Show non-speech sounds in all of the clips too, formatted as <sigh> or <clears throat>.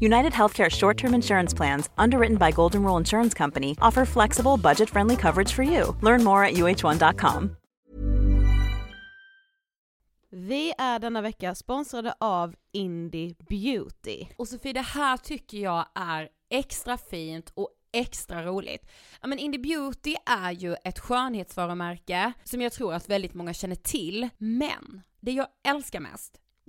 United Healthcare short term insurance plans, underwritten by Golden Rule Insurance Company, offer flexible, budget friendly coverage for you. Learn more at uh1.com. Vi är denna vecka sponsrade av Indie Beauty. Och Sofie, det här tycker jag är extra fint och extra roligt. Ja men Indie Beauty är ju ett skönhetsvarumärke som jag tror att väldigt många känner till, men det jag älskar mest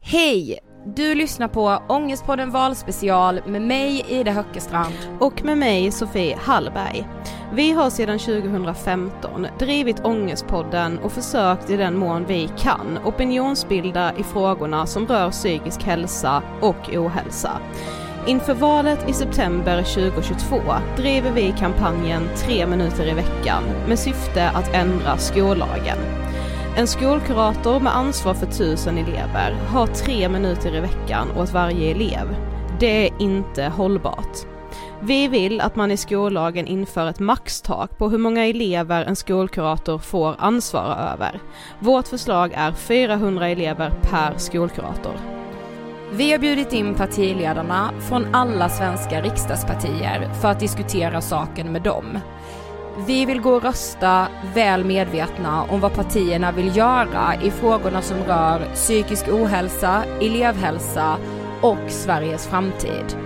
Hej! Du lyssnar på Ångestpodden valspecial med mig Ida Höckestrand. Och med mig Sofie Hallberg. Vi har sedan 2015 drivit Ångestpodden och försökt i den mån vi kan opinionsbilda i frågorna som rör psykisk hälsa och ohälsa. Inför valet i september 2022 driver vi kampanjen Tre minuter i veckan med syfte att ändra skollagen. En skolkurator med ansvar för tusen elever har tre minuter i veckan åt varje elev. Det är inte hållbart. Vi vill att man i skollagen inför ett maxtak på hur många elever en skolkurator får ansvara över. Vårt förslag är 400 elever per skolkurator. Vi har bjudit in partiledarna från alla svenska riksdagspartier för att diskutera saken med dem. Vi vill gå och rösta väl medvetna om vad partierna vill göra i frågorna som rör psykisk ohälsa, elevhälsa och Sveriges framtid.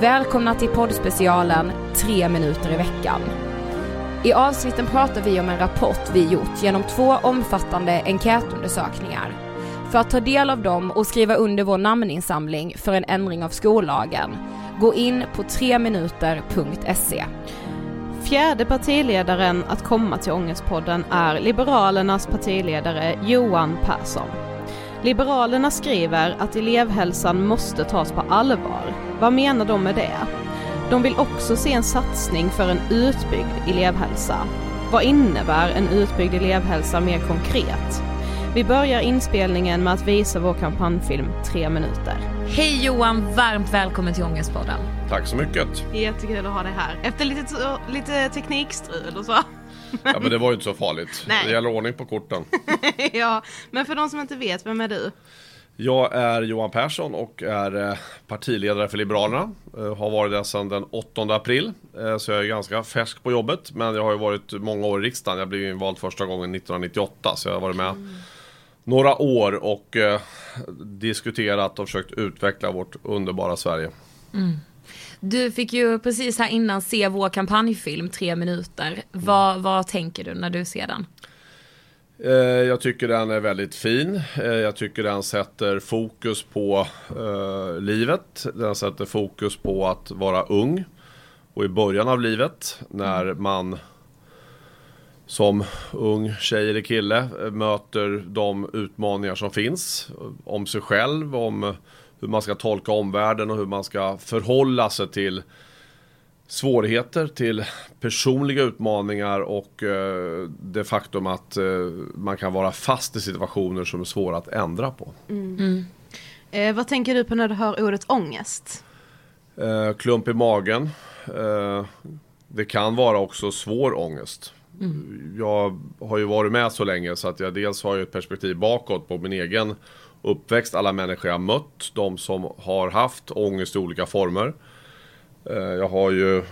Välkomna till poddspecialen Tre minuter i veckan. I avsnitten pratar vi om en rapport vi gjort genom två omfattande enkätundersökningar. För att ta del av dem och skriva under vår namninsamling för en ändring av skollagen, gå in på treminuter.se. Fjärde partiledaren att komma till Ångestpodden är Liberalernas partiledare Johan Persson. Liberalerna skriver att elevhälsan måste tas på allvar. Vad menar de med det? De vill också se en satsning för en utbyggd elevhälsa. Vad innebär en utbyggd elevhälsa mer konkret? Vi börjar inspelningen med att visa vår kampanjfilm Tre minuter. Hej Johan, varmt välkommen till Ångestpodden. Tack så mycket. Jättekul att ha dig här. Efter lite, lite teknikstrul och så. Ja men det var ju inte så farligt. <laughs> Nej. Det gäller ordning på korten. <laughs> ja, men för de som inte vet, vem är du? Jag är Johan Persson och är eh, partiledare för Liberalerna. Eh, Har varit det sedan den 8 april. Eh, Så jag är ganska färsk på jobbet. Men jag har ju varit många år i riksdagen. Jag blev invald första gången 1998. Så jag har varit med några år och eh, diskuterat och försökt utveckla vårt underbara Sverige. Du fick ju precis här innan se vår kampanjfilm Tre minuter. Vad, vad tänker du när du ser den? Eh, Jag tycker den är väldigt fin. Eh, Jag tycker den sätter fokus på eh, livet. Den sätter fokus på att vara ung. Och i början av livet när man som ung tjej eller kille eh, möter de utmaningar som finns. eh, Om sig själv, om hur man ska tolka omvärlden och hur man ska förhålla sig till svårigheter, till personliga utmaningar och eh, det faktum att eh, man kan vara fast i situationer som är svåra att ändra på. Eh, vad tänker du på när du hör ordet ångest? Eh, klump i magen. Eh, det kan vara också svår ångest. Jag har ju varit med så länge så att jag dels har ju ett perspektiv bakåt på min egen uppväxt, alla människor jag mött, de som har haft ångest i olika former. Eh, jag har ju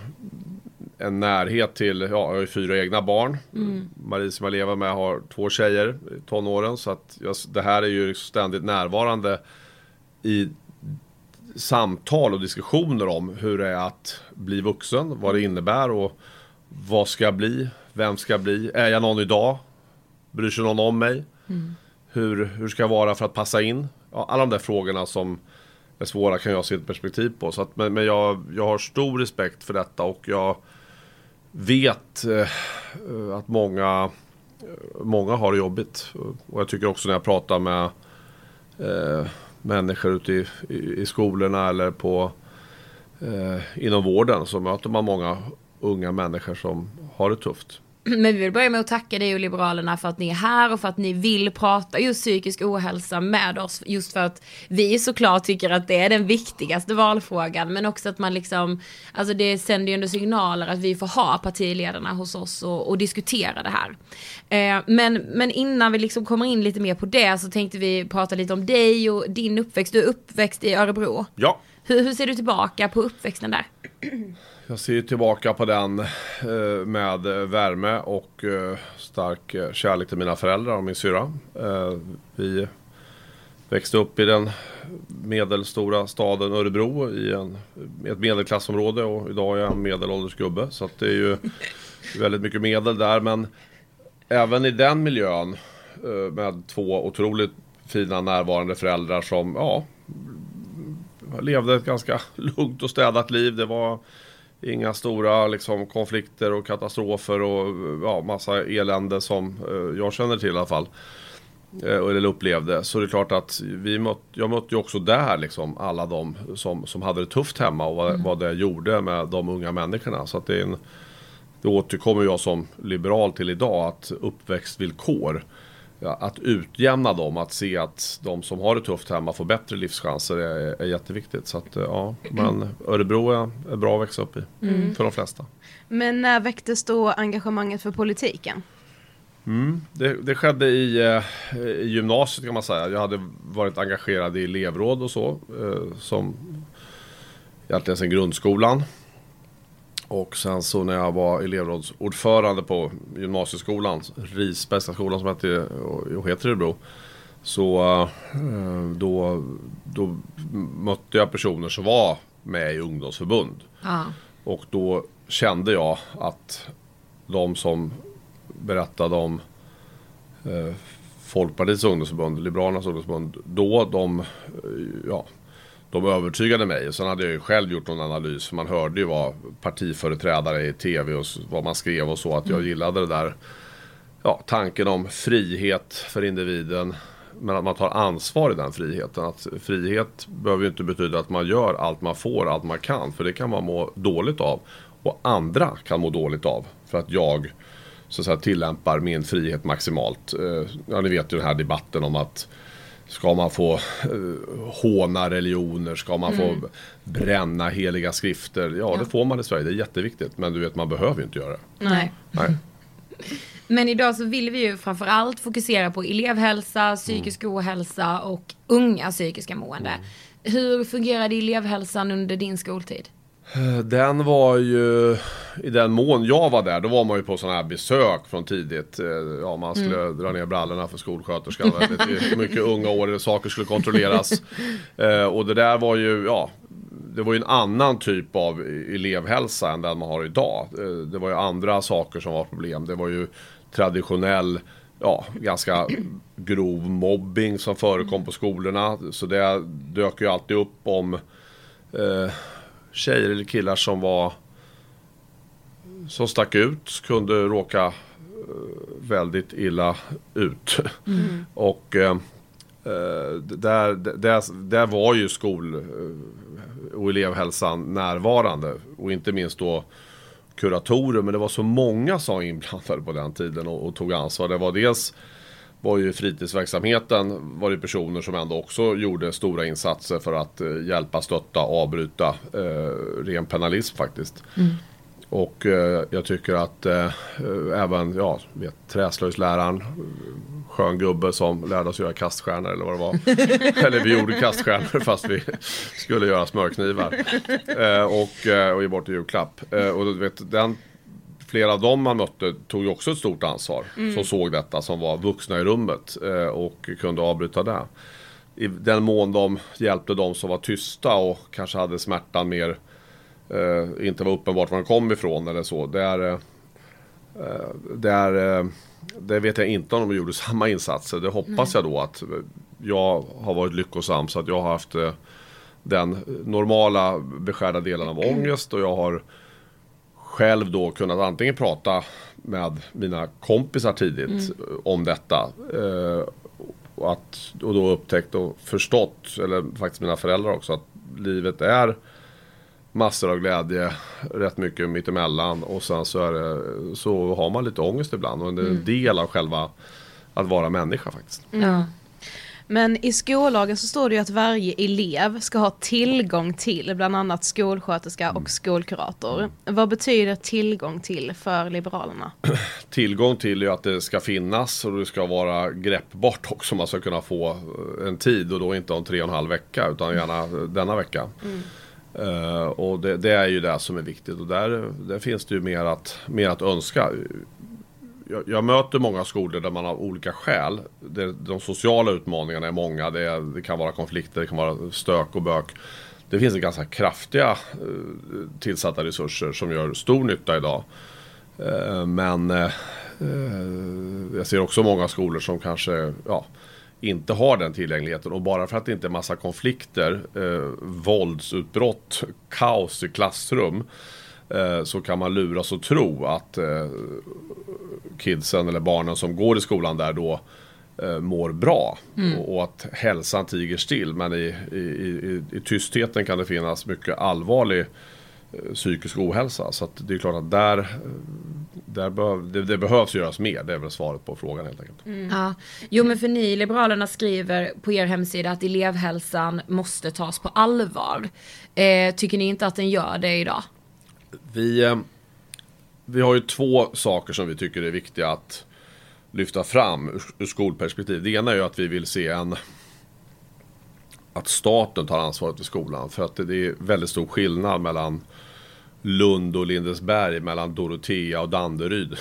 en närhet till, ja, jag har ju fyra egna barn. Marie som jag lever med har två tjejer i tonåren så att jag, det här är ju ständigt närvarande i samtal och diskussioner om hur det är att bli vuxen, vad det innebär och vad ska jag bli, vem ska jag bli, är jag någon idag, bryr sig någon om mig, hur, hur ska jag vara för att passa in? Ja, alla de där frågorna som är svåra kan jag se ett perspektiv på. Så att, men men jag, jag har stor respekt för detta och jag vet eh, att många, många har det jobbigt. Och jag tycker också när jag pratar med eh, människor ute i, i, i skolorna eller på, eh, inom vården så möter man många unga människor som har det tufft. <clears throat> Men vi vill börja med att tacka dig och Liberalerna för att ni är här och för att ni vill prata just psykisk ohälsa med oss. Just för att vi såklart tycker att det är den viktigaste valfrågan. Men också att man liksom, alltså det sänder ju ändå signaler att vi får ha partiledarna hos oss och, och diskutera det här. Eh, men, men innan vi liksom kommer in lite mer på det så tänkte vi prata lite om dig och din uppväxt. Du är uppväxt i Örebro. Ja, Hur, hur ser du tillbaka på uppväxten där? <clears throat> Jag ser tillbaka på den eh, med värme och eh, stark kärlek till mina föräldrar och min syra. Eh, vi växte upp i den medelstora staden Örebro i en, ett medelklassområde och idag är jag en medelålders gubbe. Så det är ju <laughs> väldigt mycket medel där. Men även i den miljön med två otroligt fina närvarande föräldrar som ja, levde ett ganska <laughs> lugnt och städat liv. Det var inga stora liksom, konflikter och katastrofer och ja, massa elände som eh, jag känner till i alla fall. Eh, eller upplevde. Så det är klart att vi mött, jag mötte ju också där liksom alla de som, som hade det tufft hemma och vad, vad det gjorde med de unga människorna. Så att det är en, det återkommer jag som liberal till idag att uppväxtvillkor ja, att utjämna dem, att se att de som har det tufft hemma får bättre livschanser är, är jätteviktigt. Så att, eh, ja, men Örebro är, är bra att växa upp i, för de flesta. Men när väcktes då engagemanget för politiken? Det, det skedde i, eh, i gymnasiet kan man säga. Jag hade varit engagerad i elevråd och så. Eh, som egentligen sen grundskolan. Och sen så när jag var elevrådsordförande på gymnasieskolan, Risbergska skolan som hette och heter Örebro. Så eh, då, då mötte jag personer som var med i ungdomsförbund. Ja. Och då kände jag att de som berättade om eh, Folkpartiets ungdomsförbund, Liberalernas ungdomsförbund, då de, eh, ja, de övertygade mig. Sen hade jag ju själv gjort någon analys, man hörde ju vad partiföreträdare i tv och vad man skrev och så, att jag gillade det där ja, tanken om frihet för individen. Men att man tar ansvar i den friheten. Att frihet behöver ju inte betyda att man gör allt man får, allt man kan. För det kan man må dåligt av. Och andra kan må dåligt av. För att jag så att säga, tillämpar min frihet maximalt. Eh, ja, ni vet ju den här debatten om att Ska man få eh, håna religioner? Ska man få bränna heliga skrifter? Ja, det får man i Sverige. Det är jätteviktigt. Men du vet, man behöver ju inte göra det. Nej. Nej. <laughs> Men idag så vill vi ju framförallt fokusera på elevhälsa, psykisk ohälsa och unga psykiska mående. Hur fungerade elevhälsan under din skoltid? Den var ju, i den mån jag var där, då var man ju på sådana här besök från tidigt. Eh, Ja, man skulle dra ner brallorna för skolsköterskan. Väldigt mycket unga år, saker skulle kontrolleras. Eh, Och det där var ju, ja, det var ju en annan typ av elevhälsa än den man har idag. Eh, Det var ju andra saker som var problem. Det var ju traditionell, ja, ganska grov mobbing som förekom på skolorna. Så det dök ju alltid upp om eh, tjejer eller killar som var som stack ut kunde råka eh, väldigt illa ut. <laughs> Och eh, eh, där, där, där var ju skol eh, och elevhälsan närvarande. Och inte minst då kuratorer. Men det var så många som var inblandade på den tiden och, och tog ansvar. Det var dels var ju fritidsverksamheten var det personer som ändå också gjorde stora insatser för att eh, hjälpa, stötta, avbryta eh, ren penalism faktiskt. Och eh, jag tycker att eh, även, ja, vet, träslöjdsläraren, eh, skön gubbe som lärde oss göra kaststjärnor eller vad det var. <laughs> eller vi gjorde kaststjärnor fast vi skulle göra smörknivar. <laughs> Eh, och, eh, och ge bort i julklapp. Och vet, den flera av dem man mötte tog ju också ett stort ansvar. Som såg detta, som var vuxna i rummet eh, och kunde avbryta det. I den mån de hjälpte de som var tysta och kanske hade smärtan mer, eh, inte var uppenbart var den kom ifrån eller så. Där, eh, där, eh, det vet jag inte om de gjorde <laughs> samma insatser. Det hoppas jag då att jag har varit lyckosam så att jag har haft eh, den normala beskärda delen av ångest och jag har själv då kunnat antingen prata med mina kompisar tidigt om detta. Eh, och, att, och då upptäckt och förstått, eller faktiskt mina föräldrar också, att livet är massor av glädje, rätt mycket mittemellan och sen så, är det, så har man lite ångest ibland och det är en del av själva att vara människa faktiskt. Ja. Men i skollagen så står det ju att varje elev ska ha tillgång till bland annat skolsköterska och skolkurator. Vad betyder tillgång till för Liberalerna? <clears throat> tillgång till är ju att det ska finnas och det ska vara greppbart också. Man ska kunna få eh, en tid och då inte om tre och en halv vecka utan gärna denna vecka. Eh, och det, det är ju det som är viktigt och där, där finns det ju mer att, mer att önska. Jag, jag möter många skolor där man av olika skäl, det, de sociala utmaningarna är många. Det, det kan vara konflikter, det kan vara stök och bök. Det finns ganska kraftiga eh, tillsatta resurser som gör stor nytta idag. Eh, Men eh, eh jag ser också många skolor som kanske ja, inte har den tillgängligheten. Och bara för att det inte är massa konflikter, eh, våldsutbrott, kaos i klassrum. Eh, så kan man luras och tro att eh, kidsen eller barnen som går i skolan där då eh, mår bra. Och, och att hälsan tiger still. Men i, i, i, i tystheten kan det finnas mycket allvarlig psykisk ohälsa. Så det är klart att där, där behöv, det, det behövs göras mer. Det är väl svaret på frågan helt enkelt. Ja. Jo men för ni Liberalerna skriver på er hemsida att elevhälsan måste tas på allvar. Eh, tycker ni inte att den gör det idag? Vi, eh, vi har ju två saker som vi tycker är viktiga att lyfta fram ur, skolperspektiv. Det ena är ju att vi vill se en att staten tar ansvaret för skolan. För att det, är väldigt stor skillnad mellan Lund och Lindesberg, mellan Dorotea och Danderyd. <laughs>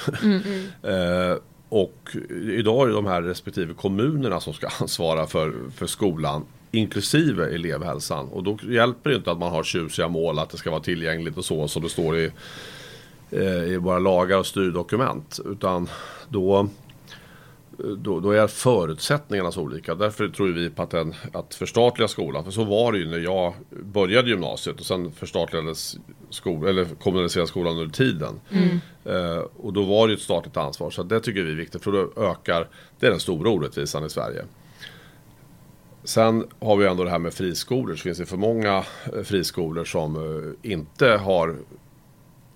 eh, och idag är det de här respektive kommunerna som ska ansvara för, för skolan. Inklusive elevhälsan. Och då hjälper det inte att man har tjusiga mål, att det ska vara tillgängligt och så som det står i, eh, i våra lagar och styrdokument. Utan då, då, då är förutsättningarna så olika. Därför tror vi på att, en, att förstatliga skolan. För så var det ju när jag började gymnasiet och sen förstatligades skol, eller kommunaliserades skolan under tiden. Eh, och då var det ju ett statligt ansvar. Så det tycker vi är viktigt för då ökar, det är den stora orättvisan i Sverige. Sen har vi ändå det här med friskolor. Så finns det för många eh, friskolor som eh, inte har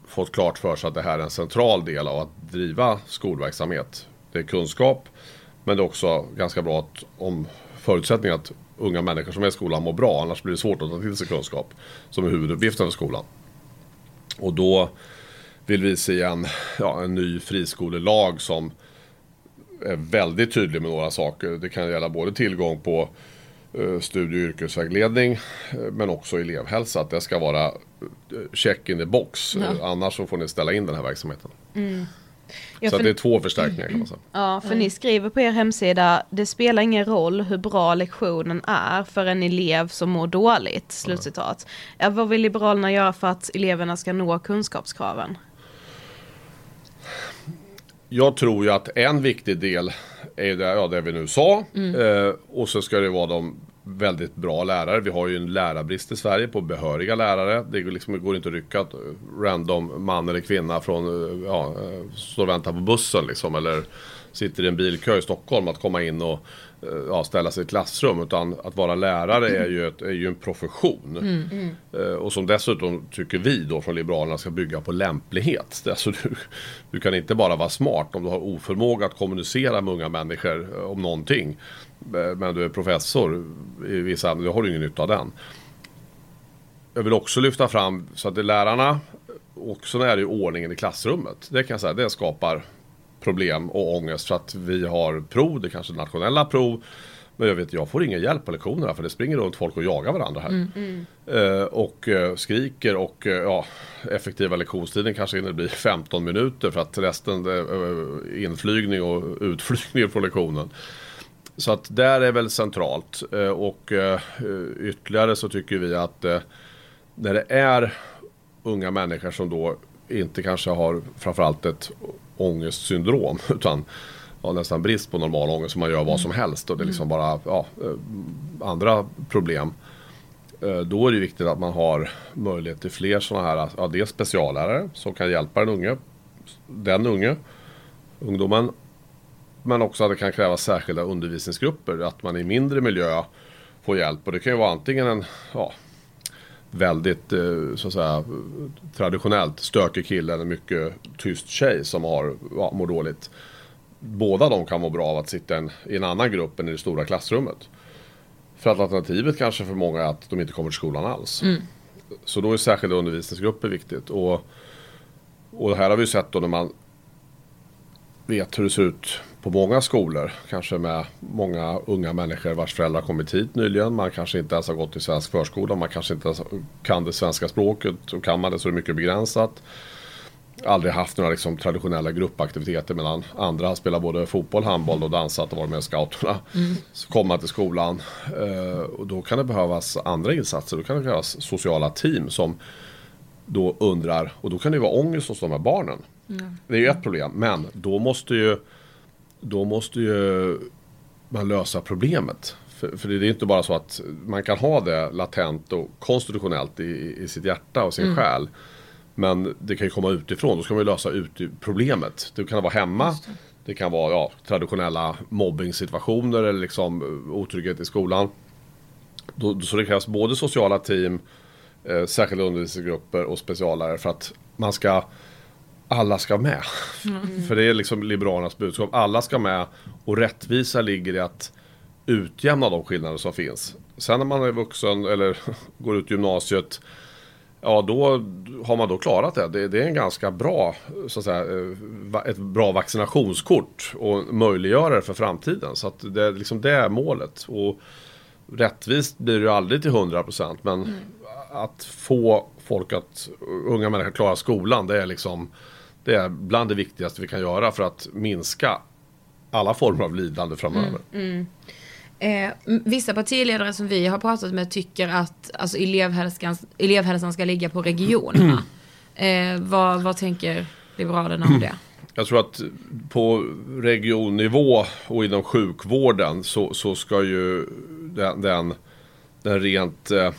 fått klart för sig att det här är en central del av att driva skolverksamhet. Det är kunskap men det är också ganska bra att, om förutsättningen att unga människor som är i skolan mår bra annars blir det svårt att ta till sig kunskap som är huvuduppgiften för skolan. Och då vill vi se en, ja, en ny friskolelag som är väldigt tydlig med några saker. Det kan gälla både tillgång på studie och yrkesvägledning eh, men också elevhälsa. Att det ska vara eh, check in the box. Ja. Eh, Annars så får ni ställa in den här verksamheten. Ja, så det är två förstärkningar kan man säga. ja, för ni skriver på er hemsida, det spelar ingen roll hur bra lektionen är för en elev som mår dåligt, slutcitat. Ja, vad vill Liberalerna göra för att eleverna ska nå kunskapskraven? Jag tror ju att en viktig del är det, ja, det vi nu sa. Mm. Eh, och så ska det vara de väldigt bra lärare. Vi har ju en lärarbrist i Sverige på behöriga lärare. Det går, liksom, det går inte att rycka ett random man eller kvinna från, eh, ja, eh, står och väntar på bussen liksom. Eller sitter i en bilkö i Stockholm att komma in och eh, ja, ställa sig i ett klassrum. Utan att vara lärare är ju, ett, är ju en profession. Eh, Och som dessutom tycker vi då från Liberalerna ska bygga på lämplighet. Alltså du, du kan inte bara vara smart om du har oförmåga att kommunicera med unga människor eh, om någonting. Men du är professor i vissa ämnen, då har du ingen nytta av den. Jag vill också lyfta fram så att det är lärarna och så är det ju ordningen i klassrummet. Det kan jag säga, det skapar problem och ångest för att vi har prov, det kanske är nationella prov. Men jag vet, jag får ingen hjälp på lektionerna för det springer runt folk och jagar varandra här. Eh, och eh, skriker och eh, ja, effektiva lektionstiden kanske hinner bli <laughs> 15 minuter för att resten är eh, inflygning och utflygning på lektionen. Så att där är väl centralt. Och ytterligare så tycker vi att när det är unga människor som då inte kanske har framförallt ett ångestsyndrom <laughs> utan har nästan brist på normal ångest så man gör vad som helst och det är liksom bara ja, eh, andra problem. Eh, Då är det viktigt att man har möjlighet till fler sådana här, ja dels speciallärare som kan hjälpa den unge, den unge, ungdomen. Men också att det kan krävas särskilda undervisningsgrupper, att man i mindre miljö får hjälp. Och det kan ju vara antingen en ja, väldigt eh, så att säga, traditionellt stökig kille eller mycket tyst tjej som har, ja, mår dåligt. Båda de kan må bra av att sitta en, i en annan grupp än i det stora klassrummet. För att alternativet kanske för många är att de inte kommer till skolan alls. Så då är särskilda undervisningsgrupper viktigt. Och, och det här har vi sett då när man vet hur det ser ut på många skolor. Kanske med många unga människor vars föräldrar kommit hit nyligen. Man kanske inte ens har gått i svensk förskola. Man kanske inte ens kan det svenska språket. Och kan man det så är det mycket begränsat. Aldrig haft några liksom, traditionella gruppaktiviteter medan andra har spelat både fotboll, handboll och dansat och varit med i scouterna. Så kommer man till skolan eh, och då kan det behövas andra insatser. Då kan det behövas sociala team som då undrar, och då kan det ju vara ångest hos de här barnen. Det är ju ett problem, men då måste ju då måste ju man lösa problemet. För, för det är inte bara så att man kan ha det latent och konstitutionellt i, i sitt hjärta och sin själ. Men det kan ju komma utifrån, då ska man ju lösa ut problemet. Det kan vara hemma, det. kan vara ja, traditionella mobbningssituationer eller liksom otrygghet i skolan. Då, så det krävs både sociala team, eh, särskilda undervisningsgrupper och speciallärare för att man ska alla ska med. För det är liksom Liberalernas budskap. Alla ska med och rättvisa ligger i att utjämna de skillnader som finns. Sen när man är vuxen eller <laughs> går ut gymnasiet Ja då har man då klarat det. det. Det är en ganska bra, så att säga, eh, ett bra vaccinationskort och möjliggörare för framtiden. Så att det, är liksom det är målet. Och rättvist blir det ju aldrig till 100% men att få folk att, unga människor klara skolan det är liksom det är bland det viktigaste vi kan göra för att minska alla former av lidande framöver. Eh, m- vissa partiledare som vi har pratat med tycker att alltså, elevhälsan, elevhälsan ska ligga på regionerna. <clears throat> eh, vad, vad tänker Liberalerna om det? <clears throat> Jag tror att på regionnivå och inom sjukvården så, så ska ju den, den, den rent eh, eh,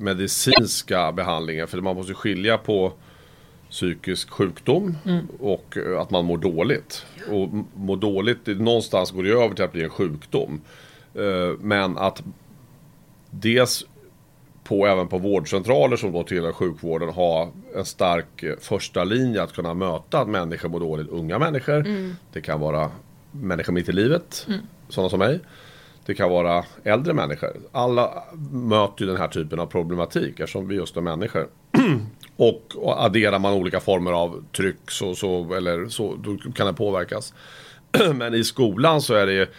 medicinska behandlingen, för man måste skilja på psykisk sjukdom och eh, att man mår dåligt. Och m- må dåligt, någonstans går det över till att bli en sjukdom. Eh, Men att dels på även på vårdcentraler som då tillhör sjukvården ha en stark eh, första linje att kunna möta att människor mår dåligt. Unga människor. Det kan vara människor mitt i livet. Sådana som mig. Det kan vara äldre människor. Alla möter ju den här typen av problematik eftersom vi just är människor. <clears throat> och, och adderar man olika former av tryck så, så, eller så, då kan det påverkas. <clears throat> Men i skolan så är det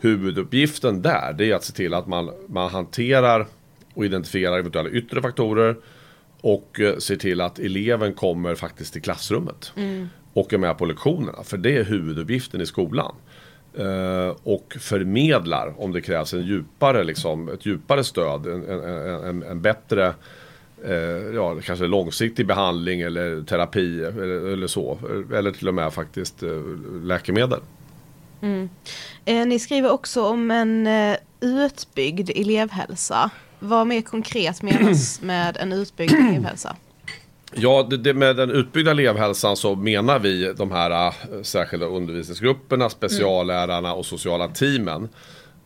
huvuduppgiften där. Det är att se till att man, man hanterar och identifierar eventuella yttre faktorer. Och eh, ser till att eleven kommer faktiskt till klassrummet. Och är med på lektionerna. För det är huvuduppgiften i skolan. Eh, och förmedlar om det krävs en djupare, liksom, ett djupare stöd. En, en, en, en bättre eh, ja, kanske långsiktig behandling eller terapi eller, eller så. Eller till och med faktiskt eh, läkemedel. Eh, ni skriver också om en eh, utbyggd elevhälsa. Vad mer konkret menas <clears throat> med en utbyggd elevhälsa? Ja, det, det med den utbyggda elevhälsan så menar vi de här äh, särskilda undervisningsgrupperna, speciallärarna och sociala teamen.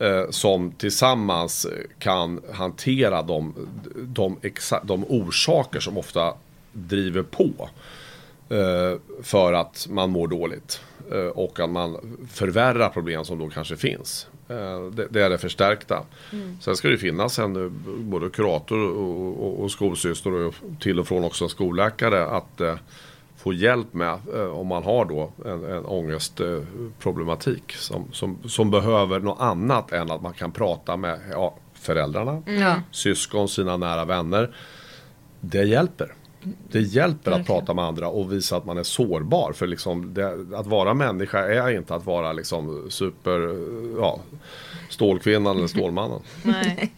Eh, som tillsammans kan hantera de, de, exa- de orsaker som ofta driver på. Eh, för att man mår dåligt. Eh, och att man förvärrar problem som då kanske finns. Det, det är det förstärkta. Sen ska det finnas en både kurator och, och, och skolsyster och till och från också en skolläkare att få hjälp med eh, om man har då en, en ångestproblematik som, som, som behöver något annat än att man kan prata med ja, föräldrarna, Ja. syskon, sina nära vänner. Det hjälper. Det hjälper att prata med andra och visa att man är sårbar. För liksom det, att vara människa är inte att vara liksom super, ja, stålkvinnan eller <laughs> stålmannen. Nej.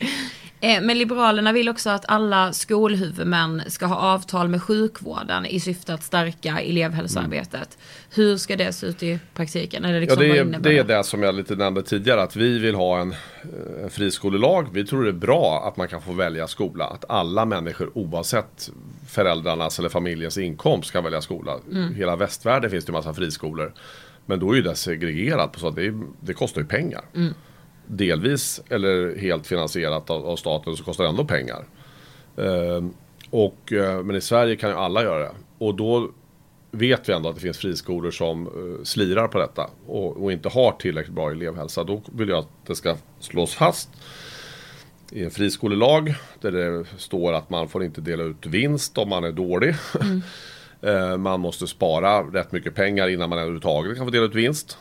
Eh, Men Liberalerna vill också att alla skolhuvudmän ska ha avtal med sjukvården i syfte att stärka elevhälsoarbetet. Hur ska det se ut i praktiken? Eller Ja, liksom, det, vad är, det är det som jag lite nämnde tidigare. Att vi vill ha en, en friskolelag. Vi tror det är bra att man kan få välja skola. Att alla människor oavsett föräldrarnas eller familjens inkomst ska välja skola. Hela västvärlden finns det en massa friskolor. Men då är det segregerat på så att det, det kostar ju pengar. Delvis eller helt finansierat av, av staten så kostar det ändå pengar. Ehm, och, eh, men i Sverige kan ju alla göra det. Och då vet vi ändå att det finns friskolor som eh, slirar på detta och, och inte har tillräckligt bra elevhälsa. Då vill jag att det ska slås fast i en friskolelag där det står att man får inte dela ut vinst om man är dålig. <laughs> Eh, man måste spara rätt mycket pengar innan man överhuvudtaget kan få dela ut vinst.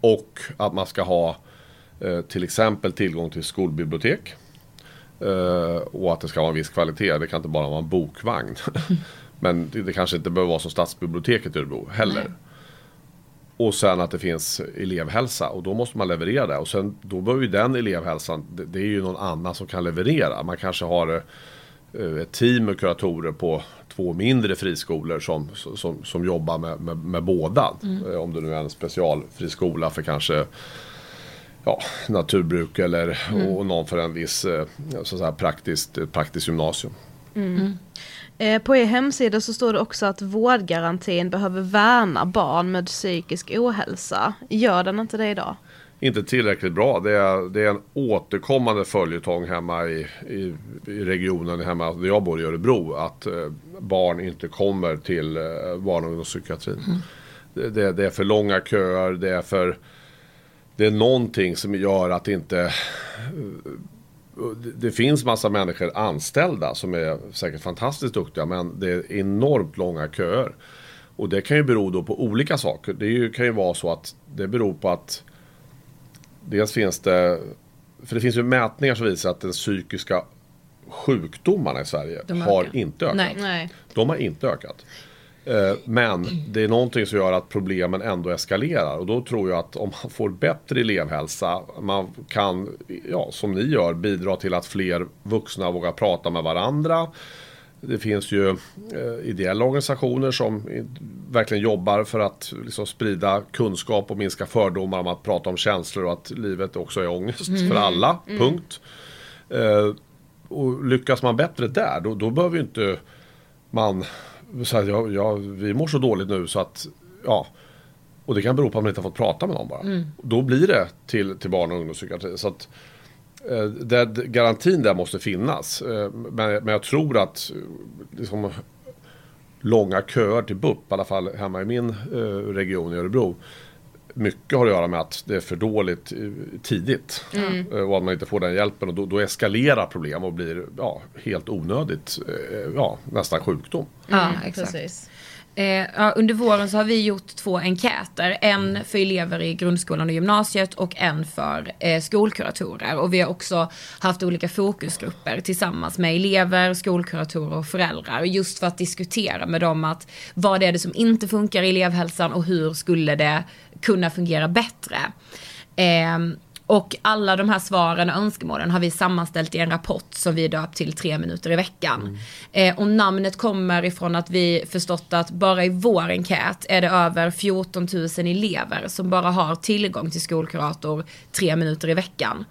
Och att man ska ha till exempel tillgång till skolbibliotek. Eh, och att det ska vara en viss kvalitet. Det kan inte bara vara en bokvagn. <laughs> Men det, kanske inte behöver vara som stadsbiblioteket i Örebro heller. Och sen att det finns elevhälsa och då måste man leverera det. Och sen då behöver ju den elevhälsan, det, det är ju någon annan som kan leverera. Man kanske har eh, ett team med kuratorer på två mindre friskolor som, som, som jobbar med, med, med båda. Eh, Om det nu är en specialfriskola för kanske ja, naturbruk eller och någon för en viss eh, så säga, praktiskt, ett praktiskt gymnasium. Eh, På er hemsida så står det också att vårdgarantin behöver värna barn med psykisk ohälsa. Gör den inte det idag? inte tillräckligt bra. Det är, det är en återkommande följetong hemma i, i, i regionen hemma där jag bor i Örebro. Att eh, barn inte kommer till eh, barn och ungdomspsykiatrin. Det, det, det är för långa köer, det är för... Det är någonting som gör att inte... eh, det- finns massa människor anställda som är säkert fantastiskt duktiga men det är enormt långa köer. Och det kan ju bero då på olika saker. Det kan ju vara så att det beror på att Dels finns det, för det finns ju mätningar som visar att den psykiska sjukdomarna i Sverige har inte ökat. Nej. Nej. De har inte ökat. Eh, Men det är någonting som gör att problemen ändå eskalerar. Och då tror jag att om man får bättre elevhälsa, man kan, ja, som ni gör, bidra till att fler vuxna vågar prata med varandra. Det finns ju eh, ideella organisationer som verkligen jobbar för att liksom, sprida kunskap och minska fördomar om att prata om känslor och att livet också är ångest för alla. Punkt. Eh, och lyckas man bättre där, då, då behöver ju inte man så här, ja, ja, vi mår så dåligt nu så att ja. Och det kan bero på att man inte har fått prata med någon bara. Då blir det till, till barn och ungdomspsykiatri. Så att, eh, det, garantin där måste finnas. Eh, men, men jag tror att liksom, långa köer till BUP, i alla fall hemma i min eh, region i Örebro, mycket har att göra med att det är för dåligt eh, tidigt. Mm. Eh, Och att man inte får den hjälpen och då, då eskalerar problem och blir ja, helt onödigt, eh, ja, nästan sjukdom. Ja, exakt. Eh, under våren så har vi gjort två enkäter. En för elever i grundskolan och gymnasiet och en för eh, skolkuratorer. Och vi har också haft olika fokusgrupper tillsammans med elever, skolkuratorer och föräldrar. Just för att diskutera med dem att vad är det som inte funkar i elevhälsan och hur skulle det kunna fungera bättre. Eh, och alla de här svaren och önskemålen har vi sammanställt i en rapport som vi döpt till tre minuter i veckan. Eh, och namnet kommer ifrån att vi förstått att bara i vår enkät är det över 14 000 elever som bara har tillgång till skolkurator tre minuter i veckan.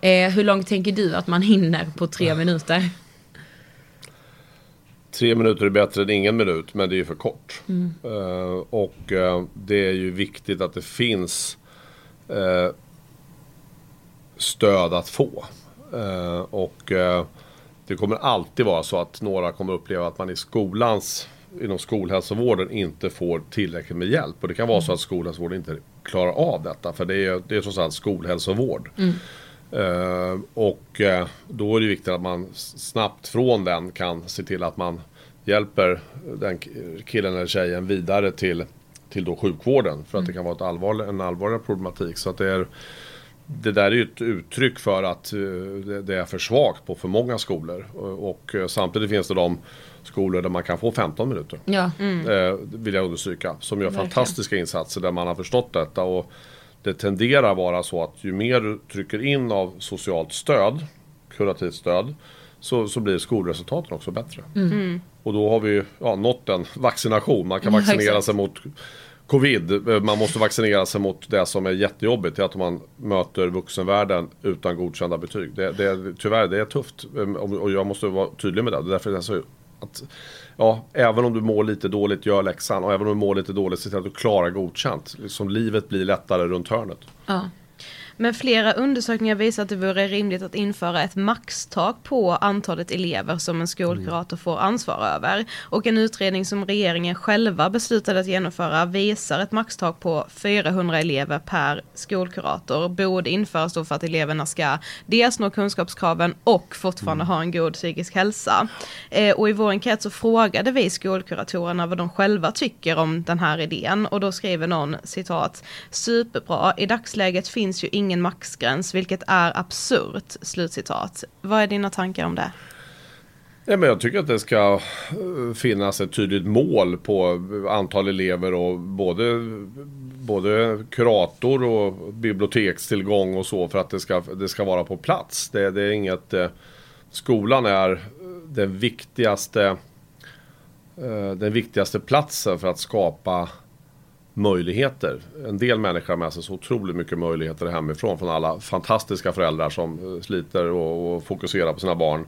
Eh, hur långt tänker du att man hinner på tre minuter? Tre minuter är bättre än ingen minut, men det är ju för kort. Eh, och eh, det är ju viktigt att det finns eh, stöd att få. Eh, och eh, det kommer alltid vara så att några kommer uppleva att man i skolans, inom skolhälsovården inte får tillräckligt med hjälp. Och det kan vara så att skolhälsovården inte klarar av detta, för det är, det är trots allt skolhälsovård. Eh, och då är det viktigt att man snabbt från den kan se till att man hjälper den killen eller tjejen vidare till, till då sjukvården. För att det kan vara ett allvarlig, en allvarligare problematik. Så att det, är, det där är ju ett uttryck för att eh, det, är för svagt på för många skolor. Och, och eh, samtidigt finns det de skolor där man kan få 15 minuter. Ja. Eh, vill jag understryka. Som gör fantastiska insatser där man har förstått detta. Och det tenderar vara så att ju mer du trycker in av socialt stöd, kurativt stöd, så, så blir skolresultaten också bättre. Och då har vi ju ja, nått en vaccination. Man kan <laughs> vaccinera sig mot covid. Eh, man måste vaccinera sig mot det som är jättejobbigt. Det är att man möter vuxenvärlden utan godkända betyg. Det, det, tyvärr, det är tufft. Ehm, och- Och jag måste vara tydlig med det. Det är därför det är så att Ja, även om du mår lite dåligt, gör läxan. Och även om du mår lite dåligt, se till att du klarar godkänt. Liksom livet blir lättare runt hörnet. Ja. Men flera undersökningar visar att det vore rimligt att införa ett maxtak på antalet elever som en skolkurator får ansvar över. Och en utredning som regeringen själva beslutade att genomföra visar ett maxtak på 400 elever per skolkurator. Borde införas då för att eleverna ska dels nå kunskapskraven och fortfarande ha en god psykisk hälsa. Eh, och i vår enkät så frågade vi skolkuratorerna vad de själva tycker om den här idén. Och då skriver någon citat, superbra, i dagsläget finns ju ingen Ingen maxgräns vilket är absurt, slutcitat. Vad är dina tankar om det? Ja, men jag tycker att det ska eh, finnas ett tydligt mål på antal elever och både, både kurator och bibliotekstillgång och så för att det ska, det ska vara på plats. Det, det är inget... Eh, skolan är den viktigaste, eh, den viktigaste platsen för att skapa möjligheter. En del människor har med sig så otroligt mycket möjligheter hemifrån från alla fantastiska föräldrar som eh, sliter och, och fokuserar på sina barn.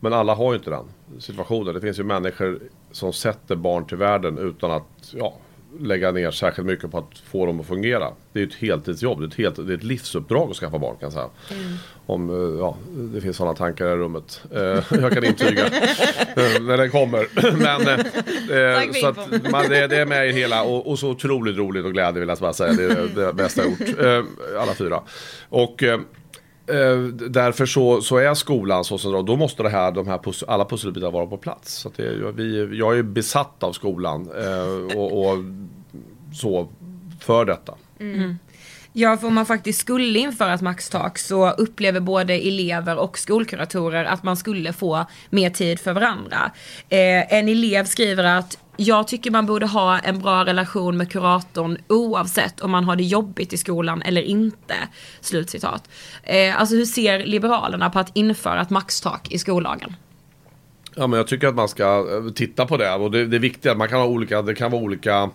Men alla har ju inte den situationen. Det finns ju människor som sätter barn till världen utan att ja, lägga ner särskilt mycket på att få dem att fungera. Det är ett heltidsjobb, det är ett, helt, det är ett livsuppdrag att skaffa barn kan jag säga. Om eh, ja, det finns sådana tankar i rummet. Eh, <laughs> Jag kan intyga eh, när den kommer. <laughs> Men, så att man, det, det är med i hela och, och så otroligt roligt och glädje vill jag bara säga. Det är det bästa jag gjort. Alla fyra. Och eh, därför så, så är skolan så som då måste det här, de här pus- alla pusselbitar vara på plats. Så att det, vi, jag är besatt av skolan eh, och, och så för detta. Mm. Mm. Ja, för om man faktiskt skulle införa ett maxtak så upplever både elever och skolkuratorer att man skulle få mer tid för varandra. Eh, en elev skriver att jag tycker man borde ha en bra relation med kuratorn oavsett om man har det jobbigt i skolan eller inte. Slutcitat. Eh, alltså hur ser Liberalerna på att införa ett maxtak i skollagen? Ja men jag tycker att man ska eh, titta på det och det, det är viktigt att man kan ha olika, det kan vara olika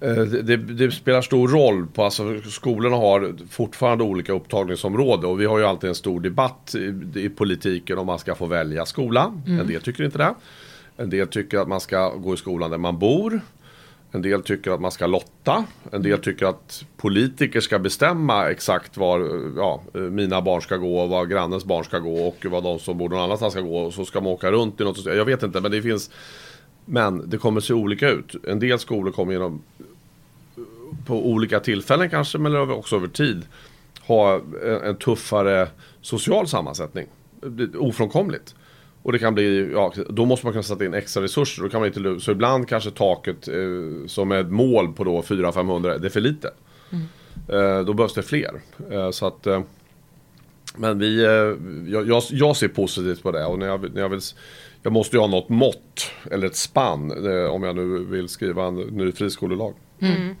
eh, det, det, spelar stor roll på, alltså skolorna har fortfarande olika upptagningsområden och vi har ju alltid en stor debatt i, i politiken om man ska få välja skola. En del tycker inte det. En del tycker att man ska gå i skolan där man bor. En del tycker att man ska lotta. En del tycker att politiker ska bestämma exakt var ja, mina barn ska gå och var grannens barn ska gå och var de som bor någon annanstans ska gå. Och så ska man åka runt i något. Jag vet inte men det finns Men det kommer se olika ut. En del skolor kommer genom på olika tillfällen kanske men också över tid ha en tuffare social sammansättning. Ofrånkomligt. Och det kan bli, ja, då måste man kunna sätta in extra resurser. Då kan man inte, så ibland kanske taket eh, som är ett mål på då 400-500, det är för lite. Mm. Eh, då behövs det fler. Eh, så att, eh, men vi, eh, jag, jag, ser positivt på det. Och när jag, när jag, vill, jag måste ju ha något mått, eller ett spann, eh, om jag nu vill skriva en ny friskolelag. Mm.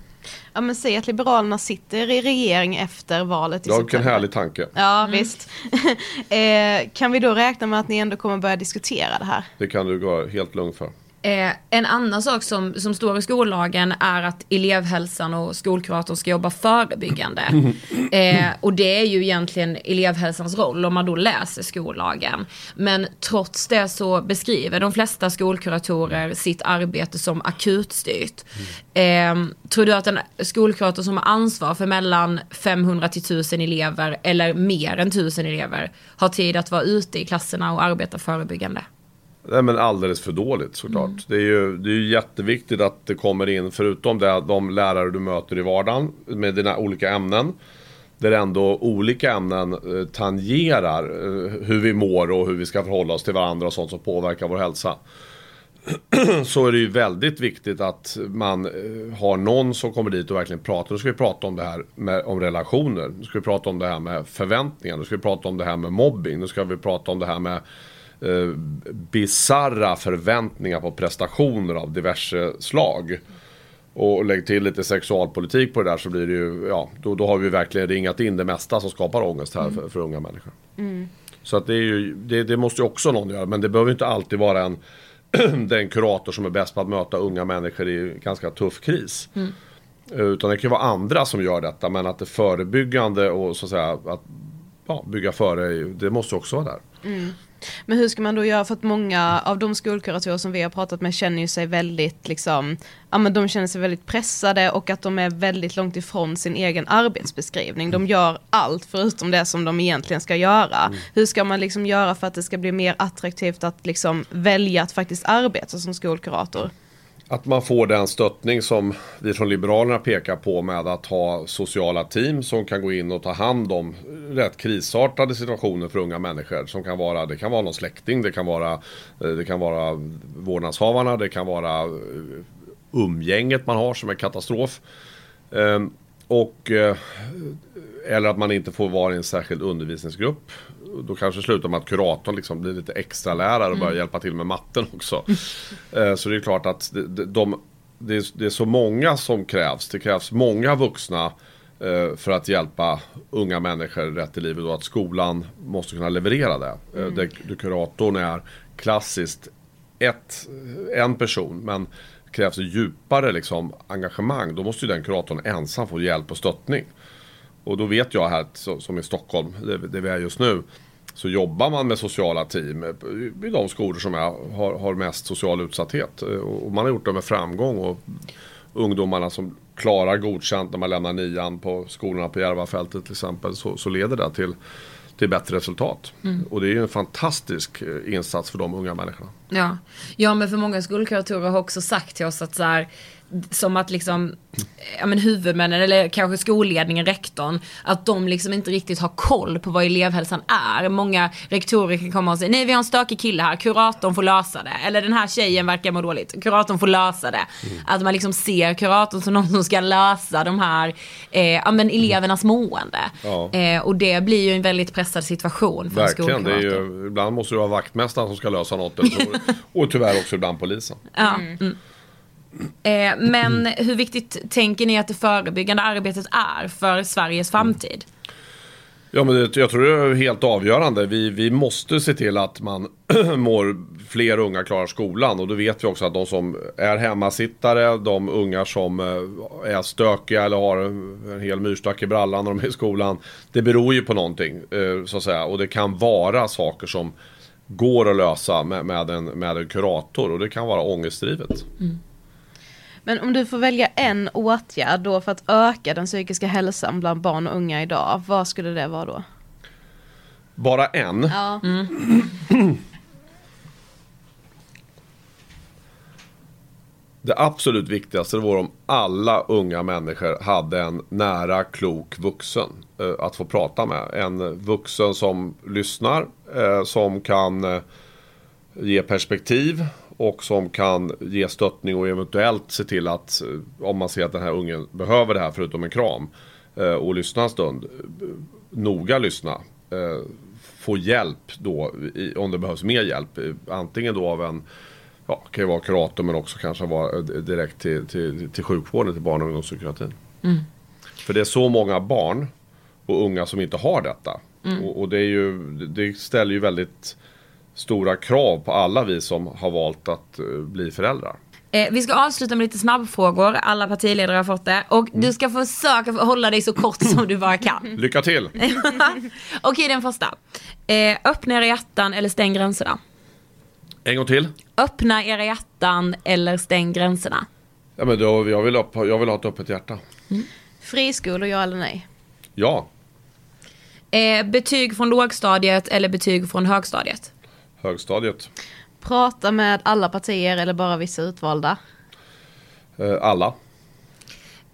Ja men säg att Liberalerna sitter i regering efter valet i Ja, vilken härlig tanke. Ja mm. visst. <laughs> eh, kan vi då räkna med att ni ändå kommer börja diskutera det här? Det kan du gå helt lugn för. Eh, en annan sak som, som står i skollagen är att elevhälsan och skolkuratorn ska jobba förebyggande. <laughs> Eh, och det är ju egentligen elevhälsans roll om man då läser skollagen. Men trots det så beskriver de flesta skolkuratorer sitt arbete som akutstyrt. Eh, tror du att en skolkurator som har ansvar för mellan 500 till 1000 elever eller mer än 1000 elever har tid att vara ute i klasserna och arbeta förebyggande? Nej men alldeles för dåligt såklart. Mm. Det, är ju, det är ju jätteviktigt att det kommer in, förutom det, de lärare du möter i vardagen med dina olika ämnen. Där ändå olika ämnen eh, tangerar eh, hur vi mår och hur vi ska förhålla oss till varandra och sånt som påverkar vår hälsa. <clears throat> Så är det ju väldigt viktigt att man eh, har någon som kommer dit och verkligen pratar. Nu ska vi prata om det här med, om relationer. Nu ska vi prata om det här med förväntningar. Nu ska vi prata om det här med mobbing. Nu ska vi prata om det här med eh, bizarra förväntningar på prestationer av diverse slag. Och lägg till lite sexualpolitik på det där så blir det ju, ja, då, då har vi verkligen ringat in det mesta som skapar ångest här mm. för, för, unga människor. Mm. Så att det, är ju, det, det, måste ju också någon göra, men det behöver inte alltid vara en <clears throat> den kurator som är bäst på att möta unga människor i ganska tuff kris. Mm. Utan det kan ju vara andra som gör detta, men att det förebyggande och så att säga att ja, bygga före, det måste också vara där. Men hur ska man då göra för att många av de skolkuratorer som vi har pratat med känner ju sig väldigt liksom, ja men de känner sig väldigt pressade och att de är väldigt långt ifrån sin egen arbetsbeskrivning. De gör allt förutom det som de egentligen ska göra. Mm. Hur ska man liksom göra för att det ska bli mer attraktivt att liksom välja att faktiskt arbeta som skolkurator? Att man får den stöttning som vi från Liberalerna pekar på med att ha sociala team som kan gå in och ta hand om rätt krisartade situationer för unga människor. Som kan vara, det kan vara någon släkting, det kan vara, eh, det kan vara vårdnadshavarna, det kan vara eh, umgänget man har som är katastrof. Ehm, och, eh, eller att man inte får vara i en särskild undervisningsgrupp då kanske det slutar med att kuratorn liksom blir lite extra lärare och börjar mm. hjälpa till med matten också. Eh, så det är klart att de, de, det, är, det är så många som krävs. Det krävs många vuxna eh, för att hjälpa unga människor rätt i livet och att skolan måste kunna leverera det. Eh, mm. Där kuratorn är klassiskt ett, en person men krävs det djupare liksom, engagemang då måste ju den kuratorn ensam få hjälp och stöttning. Och då vet jag här, som i Stockholm, där vi är just nu, så jobbar man med sociala team i de skolor som är, har, har mest social utsatthet. Och man har gjort det med framgång. Och ungdomarna som klarar godkänt när man lämnar nian på skolorna på Järvafältet till exempel så, så leder det till, till bättre resultat. Mm. Och det är ju en fantastisk eh, insats för de unga människorna. Ja, ja men för många skolkuratorer har också sagt till oss att så här, som att liksom, ja men huvudmännen eller kanske skolledningen, rektorn, att de liksom inte riktigt har koll på vad elevhälsan är. Många rektorer kan komma och säga, nej vi har en stökig kille här, kuratorn får lösa det. Eller den här tjejen verkar må dåligt, kuratorn får lösa det. Mm. Att man liksom ser kuratorn som någon som ska lösa de här, eh, ja men elevernas mående. Ja. Eh, och det blir ju en väldigt pressad situation för Verkligen, en det är ju, ibland måste det vara vaktmästaren som ska lösa något. <laughs> och tyvärr också ibland polisen. Ja. Mm. Eh, men hur viktigt tänker ni att det förebyggande arbetet är för Sveriges framtid? Ja, men det, jag tror det är helt avgörande. Vi, vi måste se till att man <clears throat> mår, fler unga klarar skolan. Och då vet vi också att de som är hemmasittare, de unga som eh, är stökiga eller har en hel myrstack i brallan när de är i skolan. Det beror ju på någonting, eh, så att säga. Och det kan vara saker som går att lösa med, med, en, med en kurator. Och det kan vara ångestdrivet. Mm. Men om du får välja en åtgärd då för att öka den psykiska hälsan bland barn och unga idag, vad skulle det vara då? Bara en? Ja. Det absolut viktigaste vore om alla unga människor hade en nära, klok vuxen eh, att få prata med. En vuxen som lyssnar, eh, som kan eh, ge perspektiv och som kan ge stöttning och eventuellt se till att eh, om man ser att den här ungen behöver det här förutom en kram eh, och lyssna en stund, eh, noga lyssna. Få hjälp då om det behövs mer hjälp. Antingen då av en Ja, kan ju vara kurator men också kanske vara direkt till, till, till sjukvården, till barn och ungdomspsykiatrin. För det är så många barn och unga som inte har detta. Och, och det, är ju, det ställer ju väldigt stora krav på alla vi som har valt att eh, bli föräldrar. Eh, vi ska avsluta med lite snabbfrågor, alla partiledare har fått det. Och du ska försöka hålla dig så kort som du bara kan. <laughs> Lycka till! <laughs> Okej, den första. Eh, öppna era hjärtan eller stäng gränserna. En gång till. Öppna era hjärtan eller stäng gränserna. Ja, men då, jag, vill upp, jag vill ha ett öppet hjärta. Friskolor, ja eller nej? Ja, Eh, betyg från lågstadiet eller betyg från högstadiet. Högstadiet. Prata med alla partier eller bara vissa utvalda? Eh, alla.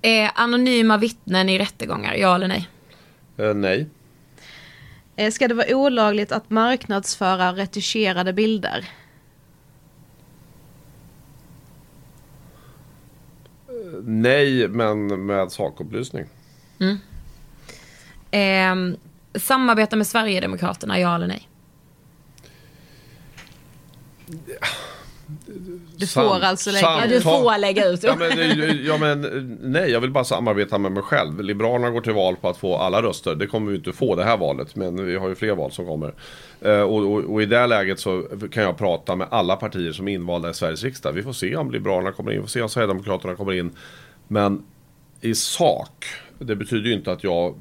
Eh, anonyma vittnen i rättegångar, ja eller nej? Eh, nej. Eh, Ska det vara olagligt att marknadsföra retuscherade bilder? Nej, men med sakupplysning. Eh, samarbeta med Sverigedemokraterna, ja eller nej? Du får alltså lägga Sam- Ja, du får lägga ut. Ja men, det- ja men nej, jag vill bara samarbeta med mig själv. Liberalerna går till val på att få alla röster. Det kommer vi inte få det här valet, men vi har ju fler val som kommer. Eh, och, och, och i det läget så kan jag prata med alla partier som är invalda i Sveriges riksdag. Vi får se om Liberalerna kommer in, vi får se om Sverigedemokraterna kommer in. Men i sak, det betyder ju inte att jag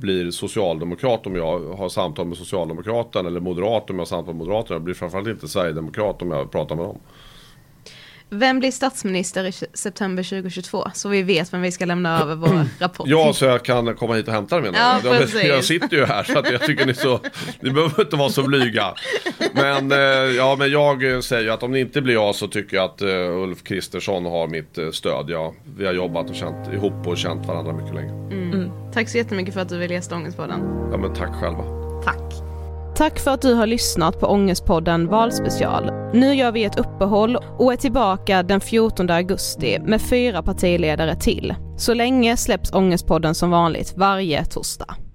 blir socialdemokrat om jag har samtal med Socialdemokraterna eller moderat om jag har samtal med Moderaterna. Jag blir framförallt inte Sverigedemokrat om jag pratar med dem. Vem blir statsminister i september 2022? Så vi vet vem vi ska lämna över vår <clears throat> rapport Ja, så jag kan komma hit och hämta den menar Ja, jag, jag <laughs> sitter ju här så att jag tycker ni så... Ni behöver inte vara så blyga. Men, eh, ja, men jag eh, säger att om det inte blir jag så tycker jag att eh, Ulf Kristersson har mitt stöd. Ja, vi har jobbat och känt ihop och känt varandra mycket länge. Tack så jättemycket för att du ville gästa Ångestpodden. Ja, men tack själva. Tack. Tack för att du har lyssnat på Ångestpodden Valspecial. Nu gör vi ett uppehåll och är tillbaka den 14 augusti med fyra partiledare till. Så länge släpps Ångestpodden som vanligt varje torsdag.